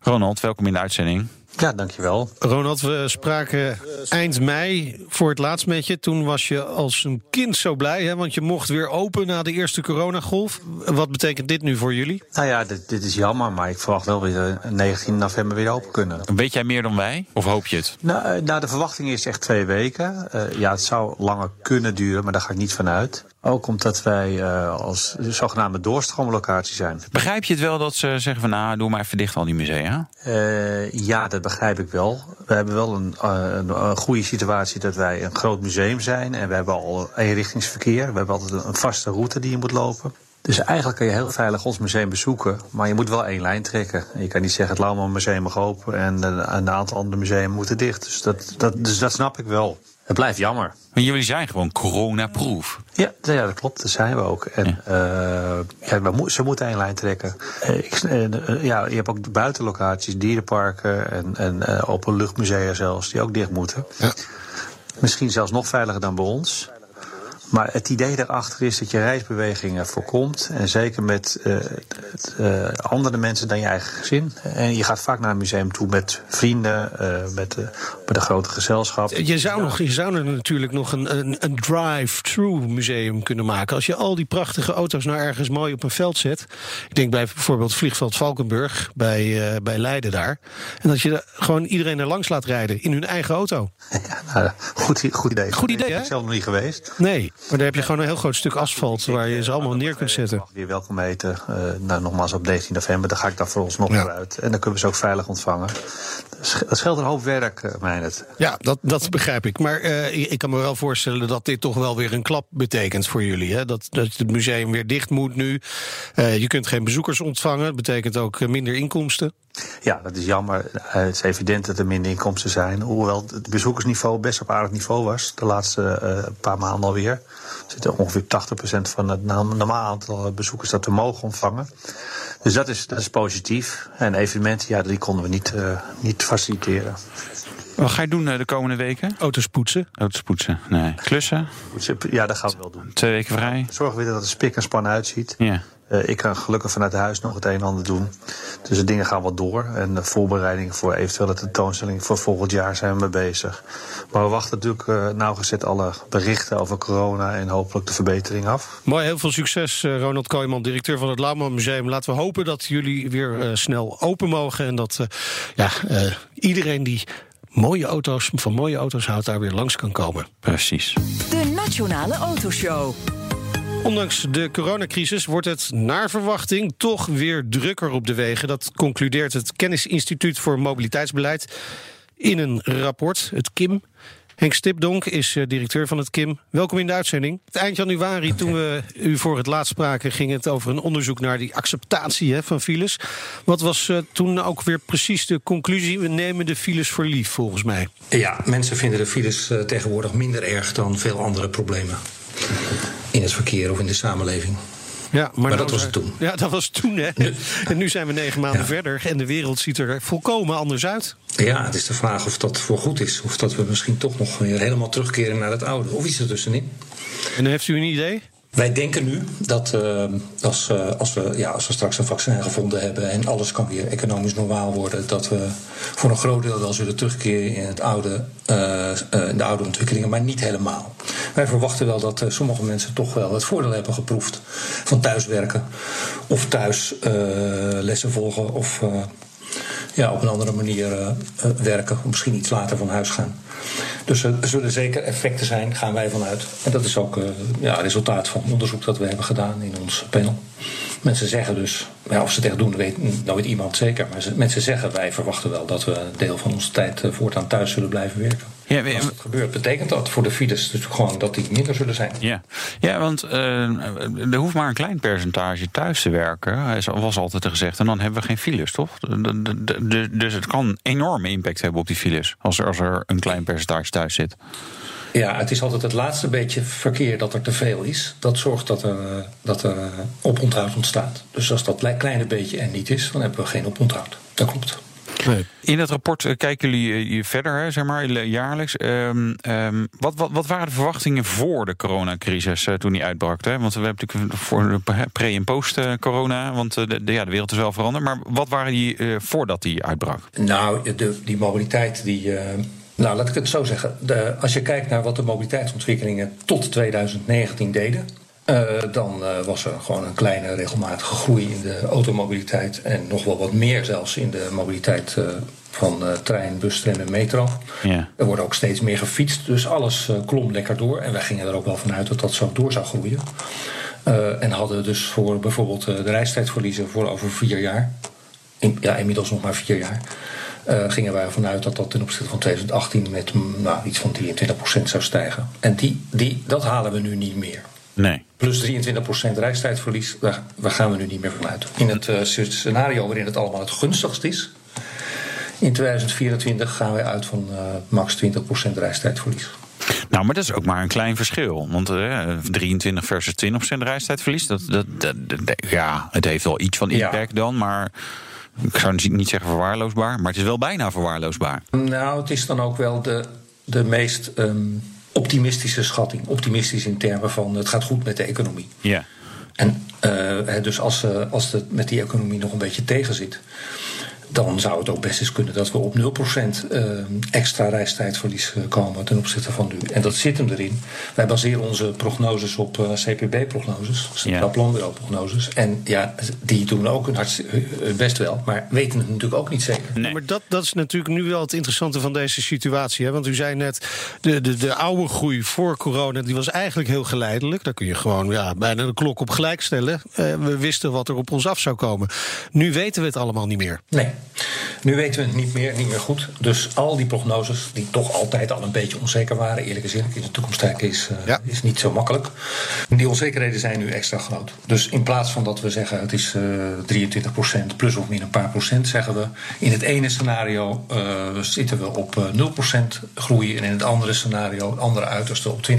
Ronald, welkom in de uitzending. Ja, dankjewel. Ronald, we spraken eind mei voor het laatst met je. Toen was je als een kind zo blij, hè? want je mocht weer open na de eerste coronagolf. Wat betekent dit nu voor jullie? Nou ja, dit, dit is jammer, maar ik verwacht wel weer eh, 19 november weer open kunnen. Weet jij meer dan wij? Of hoop je het? Nou, eh, nou, de verwachting is echt twee weken. Eh, ja, het zou langer kunnen duren, maar daar ga ik niet van uit. Ook omdat wij eh, als zogenaamde doorstroomlocatie zijn. Begrijp je het wel dat ze zeggen van nou, doe maar even dicht al die musea? Eh, ja, dat begrijp ik wel. We hebben wel een, eh, een, goede situatie dat wij een groot museum zijn. En we hebben al eenrichtingsverkeer. We hebben altijd een vaste route die je moet lopen. Dus eigenlijk kan je heel veilig ons museum bezoeken. Maar je moet wel één lijn trekken. Je kan niet zeggen het Lauwman Museum mag open en een aantal andere musea moeten dicht. Dus dat, dat, dus dat snap ik wel. Het blijft jammer. Want jullie zijn gewoon coronaproof. Ja, ja, dat klopt. Dat zijn we ook. En ja. ja, we ze moeten één lijn trekken. Eh, ik, eh, ja, je hebt ook buitenlocaties, dierenparken en, en openluchtmusea zelfs, die ook dicht moeten. Ja. Misschien zelfs nog veiliger dan bij ons. Maar het idee daarachter is dat je reisbewegingen voorkomt. En zeker met uh, het, uh, andere mensen dan je eigen gezin. En je gaat vaak naar een museum toe met vrienden, uh, met, met een grote gezelschap. Je zou, nog, je zou er natuurlijk nog een, een, een drive-through museum kunnen maken. Als je al die prachtige auto's nou ergens mooi op een veld zet. Ik denk bij bijvoorbeeld Vliegveld Valkenburg bij, bij Leiden daar. En dat je gewoon iedereen er langs laat rijden in hun eigen auto. Ja, nou, goed, goed idee. Goed idee, hè? Ik ben zelf nog niet geweest. Nee. Maar daar heb je gewoon een heel groot stuk asfalt waar je ze allemaal neer kunt zetten. Weer welkom heten. Uh, nou, nogmaals op 19 november. Dan ga ik daar voor ons nog ja. uit. En dan kunnen we ze ook veilig ontvangen. Dat scheelt een hoop werk, uh, het. Ja, dat, dat begrijp ik. Maar uh, ik kan me wel voorstellen dat dit toch wel weer een klap betekent voor jullie. Hè? Dat, dat het museum weer dicht moet nu. je kunt geen bezoekers ontvangen. Dat betekent ook minder inkomsten. Ja, dat is jammer. Eh, Het is evident dat er minder inkomsten zijn. Hoewel het bezoekersniveau best op aardig niveau was. De laatste eh, paar maanden alweer. Er zitten ongeveer 80% van het normaal aantal bezoekers dat we mogen ontvangen. Dus dat is, dat is positief. En evenementen, ja, die konden we niet, eh, niet faciliteren. Wat ga je doen eh, de komende weken? Auto's poetsen. Auto's poetsen? Nee. Klussen? Ja, dat gaan we wel doen. Twee weken vrij? Zorgen weer dat het spik en span uitziet. Ja. Eh, ik kan gelukkig vanuit huis nog het een en ander doen. Dus de dingen gaan wat door. En de voorbereidingen voor eventuele tentoonstellingen voor volgend jaar zijn we mee bezig. Maar we wachten natuurlijk eh, nauwgezet alle berichten over corona en hopelijk de verbetering af. Mooi, heel veel succes, eh, Ronald Kooijman, directeur van het Lauwman Museum. Laten we hopen dat jullie weer snel open mogen. En dat ja, eh, iedereen die mooie auto's, van mooie auto's houdt, daar weer langs kan komen. Precies. De Nationale Autoshow. Ondanks de coronacrisis wordt het naar verwachting toch weer drukker op de wegen. Dat concludeert het Kennisinstituut voor Mobiliteitsbeleid in een rapport, het KIM. Henk Stipdonk is eh, directeur van het KIM. Welkom in de uitzending. Eind januari, toen we u voor het laatst spraken, ging het over een onderzoek naar die acceptatie van files. Wat was eh, toen ook weer precies de conclusie? We nemen de files voor lief, volgens mij. Ja, mensen vinden de files eh, tegenwoordig minder erg dan veel andere problemen. In het verkeer of in de samenleving. Ja, maar, Maar nou dat was het toen. Ja, dat was toen, hè. En nu zijn we negen maanden verder en de wereld ziet er volkomen anders uit. Ja, het is de vraag of dat voor goed is. Of dat we misschien toch nog weer helemaal terugkeren naar het oude. Of iets ertussenin. En heeft u een idee? Wij denken nu dat eh, als, eh, als, we, ja, als we straks een vaccin gevonden hebben en alles kan weer economisch normaal worden, dat we voor een groot deel wel zullen terugkeren in, het oude, eh, de oude ontwikkelingen, maar niet helemaal. Wij verwachten wel dat sommige mensen toch wel het voordeel hebben geproefd van thuiswerken of thuis lessen volgen of ja, op een andere manier eh, werken, misschien iets later van huis gaan. Dus er zullen zeker effecten zijn, gaan wij vanuit. En dat is ook eh ja, resultaat van onderzoek dat we hebben gedaan in ons panel. Mensen zeggen dus, ja, of ze het echt doen, weet nooit iemand zeker. Maar ze- mensen zeggen, wij verwachten wel dat we een deel van onze tijd eh, voortaan thuis zullen blijven werken. Ja, Als dat gebeurt, betekent dat voor de files dus gewoon dat die minder zullen zijn. Ja, ja want eh, er hoeft maar een klein percentage thuis te werken, was altijd gezegd. En dan hebben we geen files, toch? Dus het kan enorme impact hebben op die files. Als er, als er een klein percentage thuis zit. Ja, het is altijd het laatste beetje verkeer dat er te veel is. Dat zorgt dat er, eh, dat er eh, oponthoud ontstaat. Dus als dat kleine beetje er niet is, dan hebben we geen oponthoud. Dat klopt. In het rapport eh, kijken jullie je verder, hè, zeg maar, jaarlijks. Ehm, ehm, wat, wat, wat waren de verwachtingen voor de coronacrisis toen die uitbrak? Hè? Want we hebben natuurlijk voor de pre- en post-corona, want eh, de, de- ja, de wereld is wel veranderd. Maar wat waren die eh, voordat die uitbrak? Nou, de, die mobiliteit die. eh, nou, laat ik het zo zeggen. De, als je kijkt naar wat de mobiliteitsontwikkelingen tot 2019 deden. eh, dan eh, was er gewoon een kleine regelmatige groei in de automobiliteit. En nog wel wat meer zelfs in de mobiliteit eh, van trein, bus, tram en metro. Ja. Er wordt ook steeds meer gefietst. Dus alles klom lekker door. En wij gingen er ook wel vanuit dat dat zo door zou groeien. En hadden dus voor bijvoorbeeld de reistijdverliezen voor over vier jaar. In- ja, inmiddels nog maar vier jaar. Eh, gingen wij ervan uit dat dat ten opzichte van 2018 met mm, nou, iets van 23% zou stijgen. En die, die, dat halen we nu niet meer. Nee. Plus 23% reistijdverlies, daar, daar gaan we nu niet meer vanuit. In het eh, scenario waarin het allemaal het gunstigst is, in 2024 gaan wij uit van eh, max 20% reistijdverlies. Nou, maar dat is ook maar een klein verschil. Want eh, 23 versus 20 procent reistijdverlies, dat, dat, ja, het heeft wel iets van Ja. impact dan, maar ik zou niet zeggen verwaarloosbaar, maar het is wel bijna verwaarloosbaar. Nou, het is dan ook wel de, de meest ehm, optimistische schatting. Optimistisch in termen van het gaat goed met de economie. Ja. En eh, dus als, eh, als het met die economie nog een beetje tegen zit, dan zou het ook best eens kunnen dat we op 0% eh, extra reistijdverlies eh, komen ten opzichte van nu. En dat zit hem erin. Wij baseren onze prognoses op eh, CPB-prognoses, Centraal Ja. Planbureau-prognoses. En ja, die doen ook hun hun best wel, maar weten het natuurlijk ook niet zeker. Nee. Maar dat, dat is natuurlijk nu wel het interessante van deze situatie. Hè? Want u zei net, de, de, de oude groei voor corona... die was eigenlijk heel geleidelijk. Daar kun je gewoon ja, bijna de klok op gelijk stellen. Eh, we wisten wat er op ons af zou komen. Nu weten we het allemaal niet meer. Nee, Nu weten we het niet meer, niet meer goed. Dus al die prognoses, die toch altijd al een beetje onzeker waren, eerlijk gezegd, in de toekomst kijken is, uh, Ja. is niet zo makkelijk. Die onzekerheden zijn nu extra groot. Dus in plaats van dat we zeggen het is eh 23% plus of min een paar procent, zeggen we in het ene scenario eh, zitten we op eh, 0% groei en in het andere scenario, het andere uiterste, op 20%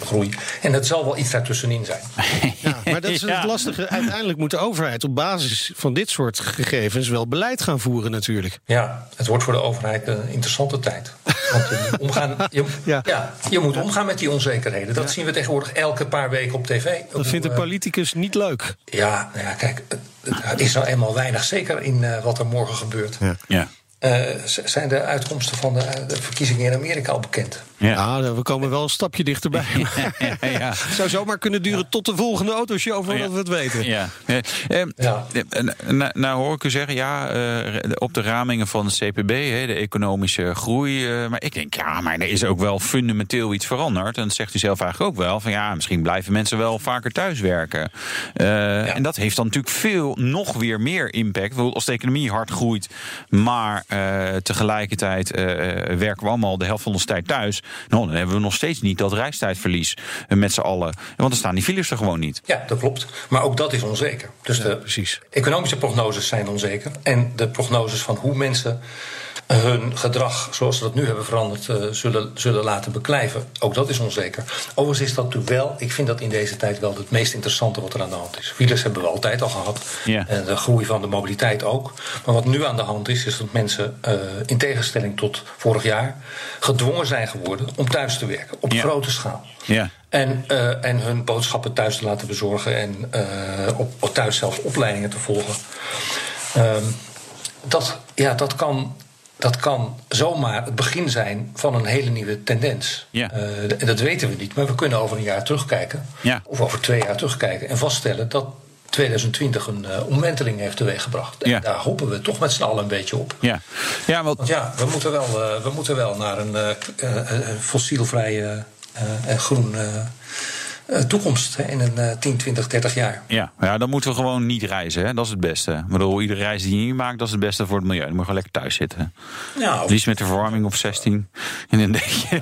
groei. En het zal wel iets daartussenin zijn. Ja, maar dat is het lastige. Uiteindelijk moet de overheid op basis van dit soort gegevens wel beleid gaan voeren natuurlijk. Ja, het wordt voor de overheid een interessante tijd. Want je moet omgaan, je, Ja. ja. je moet omgaan met die onzekerheden. Dat zien we tegenwoordig elke paar weken op tv. Dat vindt de Eh, politicus niet leuk. Ja, nou ja, kijk, het- er is nou eenmaal weinig zeker in eh, wat er morgen gebeurt. Ja. Eh, zijn de uitkomsten van de, de verkiezingen in Amerika al bekend? Ja. Ja, we komen wel een stapje dichterbij. Ja, ja. Het zou zomaar kunnen duren tot de volgende autoshow voordat we het weten. Ja. Eh, eh, Ja. eh, Nou, nou hoor ik u zeggen, ja, eh, op de ramingen van de CPB, hè, de economische groei. eh, maar ik denk, ja, maar er is ook wel fundamenteel iets veranderd. En dat zegt u zelf eigenlijk ook wel. Van ja, misschien blijven mensen wel vaker thuiswerken. Eh En dat heeft dan natuurlijk veel, nog weer meer impact. Als de economie hard groeit, maar eh, tegelijkertijd eh, eh, werken we allemaal de helft van onze tijd thuis. Nou, dan hebben we nog steeds niet dat reistijdverlies eh, met z'n allen. Want dan staan die files er gewoon niet. Ja, dat klopt. Maar ook dat is onzeker. Dus de precies. economische prognoses zijn onzeker. En de prognoses van hoe mensen hun gedrag, zoals ze dat nu hebben veranderd, eh, zullen, zullen laten beklijven. Ook dat is onzeker. Overigens is dat natuurlijk wel, ik vind dat in deze tijd wel het meest interessante wat er aan de hand is. Files hebben we altijd al gehad. En de groei van de mobiliteit ook. Maar wat nu aan de hand is, is dat mensen eh, in tegenstelling tot vorig jaar gedwongen zijn geworden om thuis te werken. Op grote schaal. Ja. En, eh, en hun boodschappen thuis te laten bezorgen en op, op thuis zelfs opleidingen te volgen. Ehm, dat, ja, dat, kan, dat kan zomaar het begin zijn van een hele nieuwe tendens. Ja. Eh, en dat weten we niet, maar we kunnen over een jaar terugkijken. Ja. Of over twee jaar terugkijken en vaststellen dat 2020 een eh, omwenteling heeft teweeggebracht. En Ja. daar hopen we toch met z'n allen een beetje op. Ja, ja want Want ja, we moeten wel, eh, we moeten wel naar een fossielvrije en groen toekomst hè, in een eh, 10, 20, 30 jaar. Ja, ja, dan moeten we gewoon niet reizen. Hè? Dat is het beste. Ik bedoel, iedere reis die je niet maakt, dat is het beste voor het milieu. Dan moet je gewoon lekker thuis zitten. Nou, Liefst met de verwarming op 16. En dan denk je...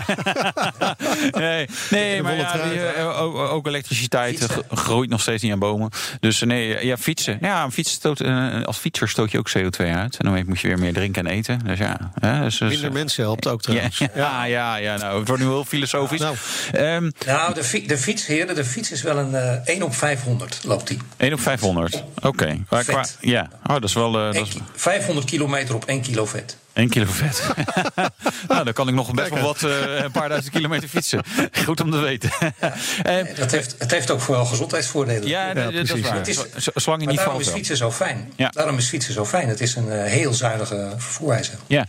nee, nee maar ja, die, eh, ook, ook elektriciteit eh, Fietsen. groeit nog steeds niet aan bomen. Dus eh, nee, ja, fietsen. Ja, een fiets stoot, eh, als fietser stoot je ook CO2 uit. En dan moet je weer meer drinken en eten. Dus ja. Hè, dus, dus, Minder mensen helpt ook ja, trouwens. ja, ja, ja, nou, het wordt nu heel filosofisch. Nou. Ehm, nou de, fi- de fiets, de fiets is wel een eh 1 op 500 loopt die. 1 op 500. Oké. Vet. Ja, oh, dat is wel. eh, dat is ki- 500 kilometer op 1 kilo vet. 1 kilo vet. nou, dan kan ik nog best wel wat, eh, een paar duizend kilometer fietsen. Goed om te weten. Eh, Dat heeft, het heeft ook vooral gezondheidsvoordelen. ja, dat is precies, waar. Het is- Zolang je niet daarom is fietsen zo fijn. Ja. Daarom is fietsen zo fijn. Het is een eh, heel zuinige vervoerwijze. Ja,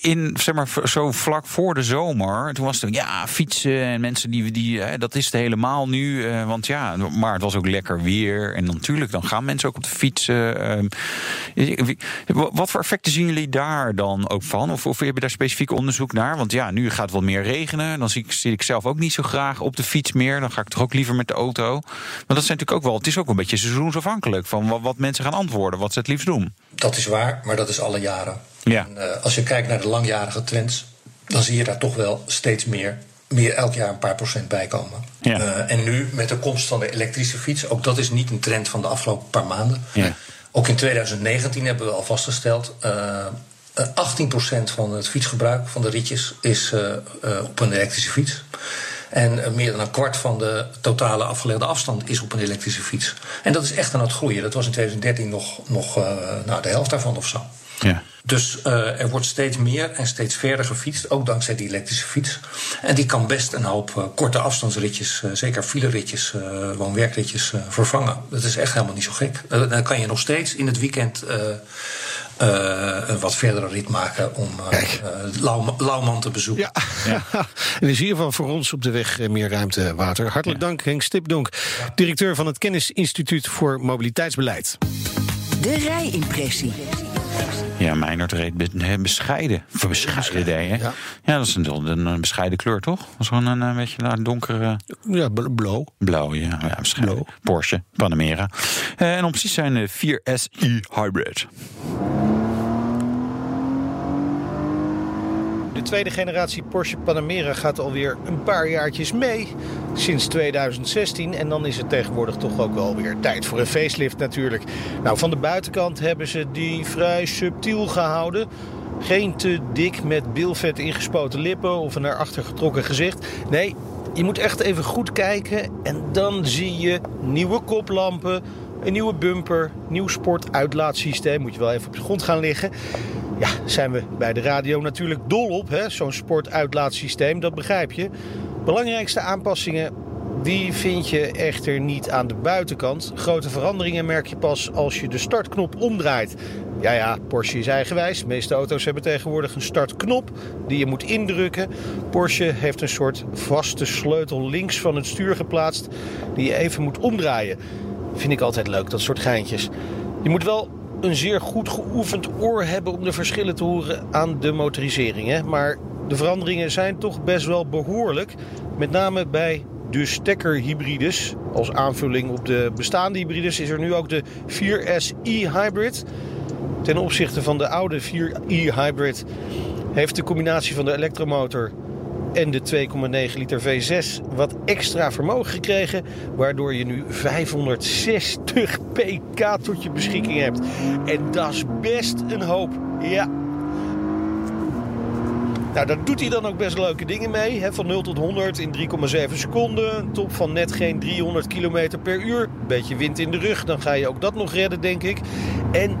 in, zeg maar, zo vlak voor de zomer, toen was het ja, fietsen en mensen die, die dat is het helemaal nu. eh, want ja, maar het was ook lekker weer. En natuurlijk, dan gaan mensen ook op de fietsen. ehm. wat voor effecten zien jullie daar dan ook van? Of, of heb je daar specifiek onderzoek naar? Want ja, nu gaat het wat meer regenen. Dan zie ik, zit ik zelf ook niet zo graag op de fiets meer. Dan ga ik toch ook liever met de auto. Maar dat zijn natuurlijk ook wel, het is ook een beetje seizoensafhankelijk van wat, wat mensen gaan antwoorden, wat ze het liefst doen. Dat is waar, maar dat is alle jaren. Ja. En, eh, als je kijkt naar de langjarige trends, dan zie je daar toch wel steeds meer, meer elk jaar een paar procent bij komen. Ja. Eh, en nu met de komst van de elektrische fiets, ook dat is niet een trend van de afgelopen paar maanden. Ja. Ook in 2019 hebben we al vastgesteld. eh, eh, 18% van het fietsgebruik van de rietjes is eh, eh, op een elektrische fiets. En eh, meer dan een kwart van de totale afgelegde afstand is op een elektrische fiets. En dat is echt aan het groeien. Dat was in 2013 nog, nog eh, nou, de helft daarvan of zo. Ja. Dus eh, er wordt steeds meer en steeds verder gefietst, ook dankzij die elektrische fiets. En die kan best een hoop eh, korte afstandsritjes, eh, zeker fileritjes, woon-werkritjes, vervangen. Dat is echt helemaal niet zo gek. Eh, dan kan je nog steeds in het weekend eh, eh, een wat verdere rit maken om Lauw- Lauwman te bezoeken. Ja. en is hiervan voor ons op de weg meer ruimte water. Hartelijk dank Henk Stipdonk, directeur van het Kennisinstituut voor Mobiliteitsbeleid. De rijimpressie. Ja, Meijnerd reed be- he, bescheiden. Voor bescheiden, hè? ja. Ja. dat is een, een, bescheiden kleur, toch? Dat is gewoon een, een beetje een donkere Ja, bl- blauw. blauw. Ja, ja bescheiden. Porsche, Panamera. Eh, en opties zijn de 4SI Hybrid. De tweede generatie Porsche Panamera gaat alweer een paar jaartjes mee. Sinds 2016. En dan is het tegenwoordig toch ook wel weer tijd voor een facelift natuurlijk. Nou, van de buitenkant hebben ze die vrij subtiel gehouden. Geen te dik met bilvet ingespoten lippen of een naar achter getrokken gezicht. Nee, je moet echt even goed kijken. En dan zie je nieuwe koplampen, een nieuwe bumper, nieuw sportuitlaatsysteem. Moet je wel even op de grond gaan liggen. Ja, zijn we bij de radio natuurlijk dol op, hè? zo'n sportuitlaatsysteem, dat begrijp je. Belangrijkste aanpassingen, die vind je echter niet aan de buitenkant. Grote veranderingen merk je pas als je de startknop omdraait. Ja, ja, Porsche is eigenwijs. Meeste auto's hebben tegenwoordig een startknop die je moet indrukken. Porsche heeft een soort vaste sleutel links van het stuur geplaatst die je even moet omdraaien. Vind ik altijd leuk, dat soort geintjes. Je moet wel een zeer goed geoefend oor hebben om de verschillen te horen aan de motorisering. Hè? Maar de veranderingen zijn toch best wel behoorlijk. Met name bij de stekkerhybrides. Als aanvulling op de bestaande hybrides is er nu ook de 4SI Hybrid. Ten opzichte van de oude 4i Hybrid heeft de combinatie van de elektromotor en de 2,9 liter V6 wat extra vermogen gekregen, waardoor je nu 560 pk tot je beschikking hebt. En dat is best een hoop. Ja. Nou, daar doet hij dan ook best leuke dingen mee. Hè? Van 0 tot 100 in 3,7 seconden. Een top van net geen 300 km per uur. Beetje wind in de rug, dan ga je ook dat nog redden, denk ik. En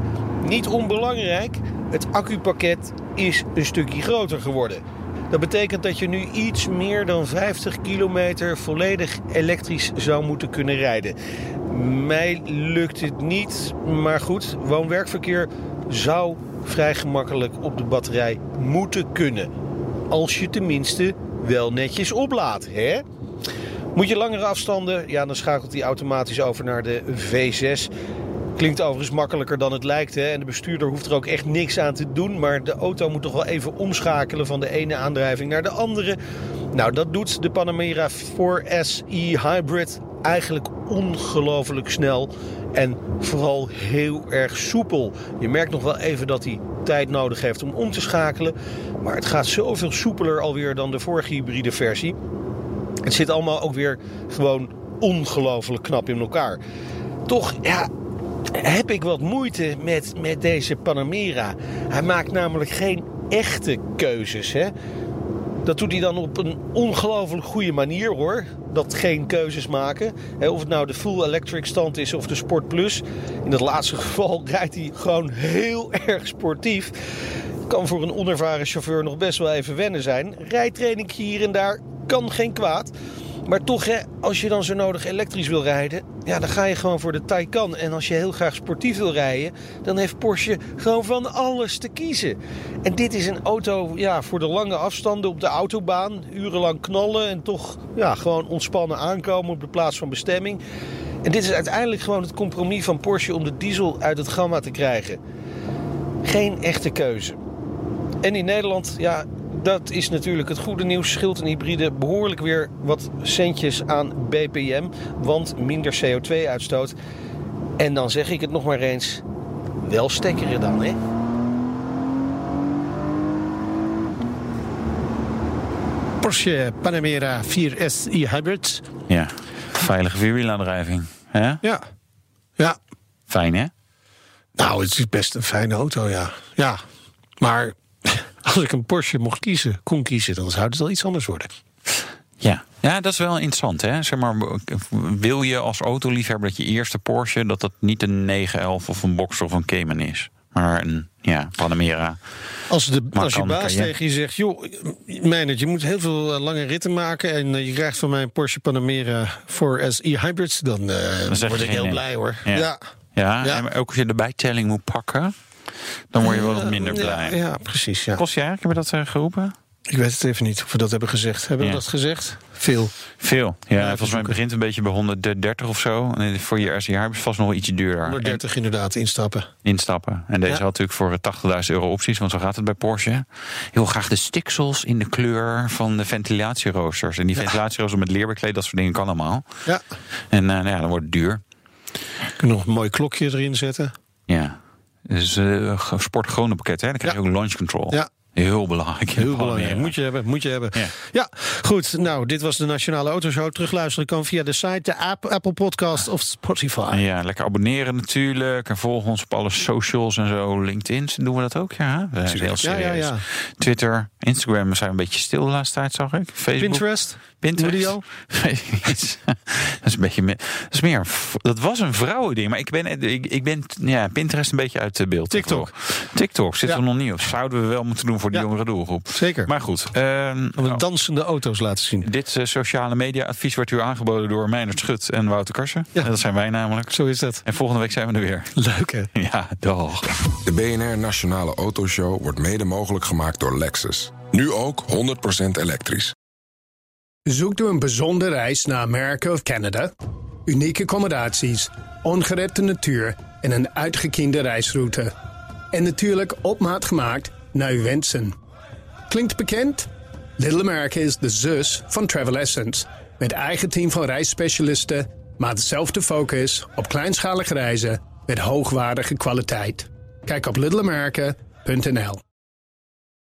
niet onbelangrijk, het accupakket is een stukje groter geworden. Dat betekent dat je nu iets meer dan 50 kilometer volledig elektrisch zou moeten kunnen rijden. Mij lukt het niet, maar goed, woon-werkverkeer zou vrij gemakkelijk op de batterij moeten kunnen. Als je tenminste wel netjes oplaadt, hè? Moet je langere afstanden, ja, dan schakelt hij automatisch over naar de V6. Klinkt overigens makkelijker dan het lijkt. Hè? En de bestuurder hoeft er ook echt niks aan te doen. Maar de auto moet toch wel even omschakelen van de ene aandrijving naar de andere. Nou, dat doet de Panamera 4SE Hybrid eigenlijk ongelooflijk snel. En vooral heel erg soepel. Je merkt nog wel even dat hij tijd nodig heeft om om te schakelen. Maar het gaat zoveel soepeler alweer dan de vorige hybride versie. Het zit allemaal ook weer gewoon ongelooflijk knap in elkaar. Toch, ja, heb ik wat moeite met, met deze Panamera. Hij maakt namelijk geen echte keuzes. Hè? Dat doet hij dan op een ongelooflijk goede manier hoor. Dat geen keuzes maken. Of het nou de full electric stand is of de Sport Plus. In dat laatste geval rijdt hij gewoon heel erg sportief. Kan voor een onervaren chauffeur nog best wel even wennen zijn. Rijtraining hier en daar kan geen kwaad. Maar toch, hè, als je dan zo nodig elektrisch wil rijden, ja, dan ga je gewoon voor de Taycan. En als je heel graag sportief wil rijden, dan heeft Porsche gewoon van alles te kiezen. En dit is een auto ja, voor de lange afstanden op de autobaan. Urenlang knallen en toch ja, gewoon ontspannen aankomen op de plaats van bestemming. En dit is uiteindelijk gewoon het compromis van Porsche om de diesel uit het gamma te krijgen. Geen echte keuze. En in Nederland, ja, dat is natuurlijk het goede nieuws. Scheelt een hybride behoorlijk weer wat centjes aan BPM. Want minder CO2-uitstoot. En dan zeg ik het nog maar eens. Wel stekkeren dan, hè? Porsche Panamera 4SI Hybrid. Ja, veilige vierwielaandrijving. hè? Ja. Ja. Fijn, hè? Nou, het is best een fijne auto, ja. Ja. Maar als ik een Porsche mocht kiezen, kon kiezen, dan zou het wel iets anders worden. Ja. ja, dat is wel interessant. Hè? Zeg maar, wil je als autoliefhebber dat je eerste Porsche... dat dat niet een 911 of een Boxer of een Cayman is... maar een ja, Panamera. Als, de, als je baas tegen je zegt... joh, Meijnert, je moet heel veel eh, lange ritten maken... en eh, je krijgt van mij een Porsche Panamera 4SI Hybrid... dan, eh, Dan word ik heel nee. blij, hoor. Ja. ja. Ja, en ook als je de bijtelling moet pakken... dan word je wel wat minder Ja, blij. Ja, precies, ja. Kost je eigenlijk, heb je dat eh, geroepen? Ik weet het even niet of we dat hebben gezegd. Hebben we Ja. dat gezegd? Veel. Veel. Ja, volgens mij begint het een beetje bij 130 of zo. En voor je eerste jaar hebben ze vast nog wel ietsje duurder. 130 inderdaad instappen. En instappen. En deze Ja. had natuurlijk voor 80.000 euro opties, want zo gaat het bij Porsche. Heel graag de stiksels in de kleur van de ventilatieroosters. En die ventilatieroosters met leer bekleed, dat soort dingen kan allemaal. Ja. En eh, nou ja, dan wordt het duur. Kunnen we nog een mooi klokje erin zetten. Ja. Dus eh sport gewone pakket, hè? Dan krijg je ook launch control. Ja. Heel belangrijk. Heel belangrijk. Moet je hebben, moet je hebben. Ja. Ja. goed. Nou, dit was de Nationale Autoshow. Terugluisteren kan via de site, de app, Apple Podcast of Spotify. Ja, lekker abonneren natuurlijk. En volg ons op alle socials en zo. LinkedIn, doen we dat ook? Ja, zijn heel serieus. ja, ja. Twitter, Instagram zijn een beetje stil de laatste tijd, zag ik. Facebook. Pinterest? Pinterest. Niet. dat is een beetje meer. Dat is meer. Dat was een vrouwending, maar ik ben, ik, ik ben ja, Pinterest een beetje uit de beeld. TikTok. TikTok zit er nog niet op. Zouden we wel moeten doen voor die Ja. jongere doelgroep. Zeker. Maar goed. ehm, Om de dansende auto's laten zien. dit eh, sociale media advies wordt u aangeboden door Meijnerd Schut en Wouter Karsen. Ja. Dat zijn wij namelijk. Zo is dat. En volgende week zijn we er weer. Leuk hè? Ja, dag. De BNR Nationale Autoshow wordt mede mogelijk gemaakt door Lexus. Nu ook 100% elektrisch. Zoekt u een bijzondere reis naar Amerika of Canada? Unieke accommodaties, ongerepte natuur en een uitgekiende reisroute. En natuurlijk op maat gemaakt uw wensen. Klinkt bekend? Little America is de zus van Travel Essence. Met eigen team van reisspecialisten, maar dezelfde focus op kleinschalige reizen met hoogwaardige kwaliteit. Kijk op littleamerica.nl.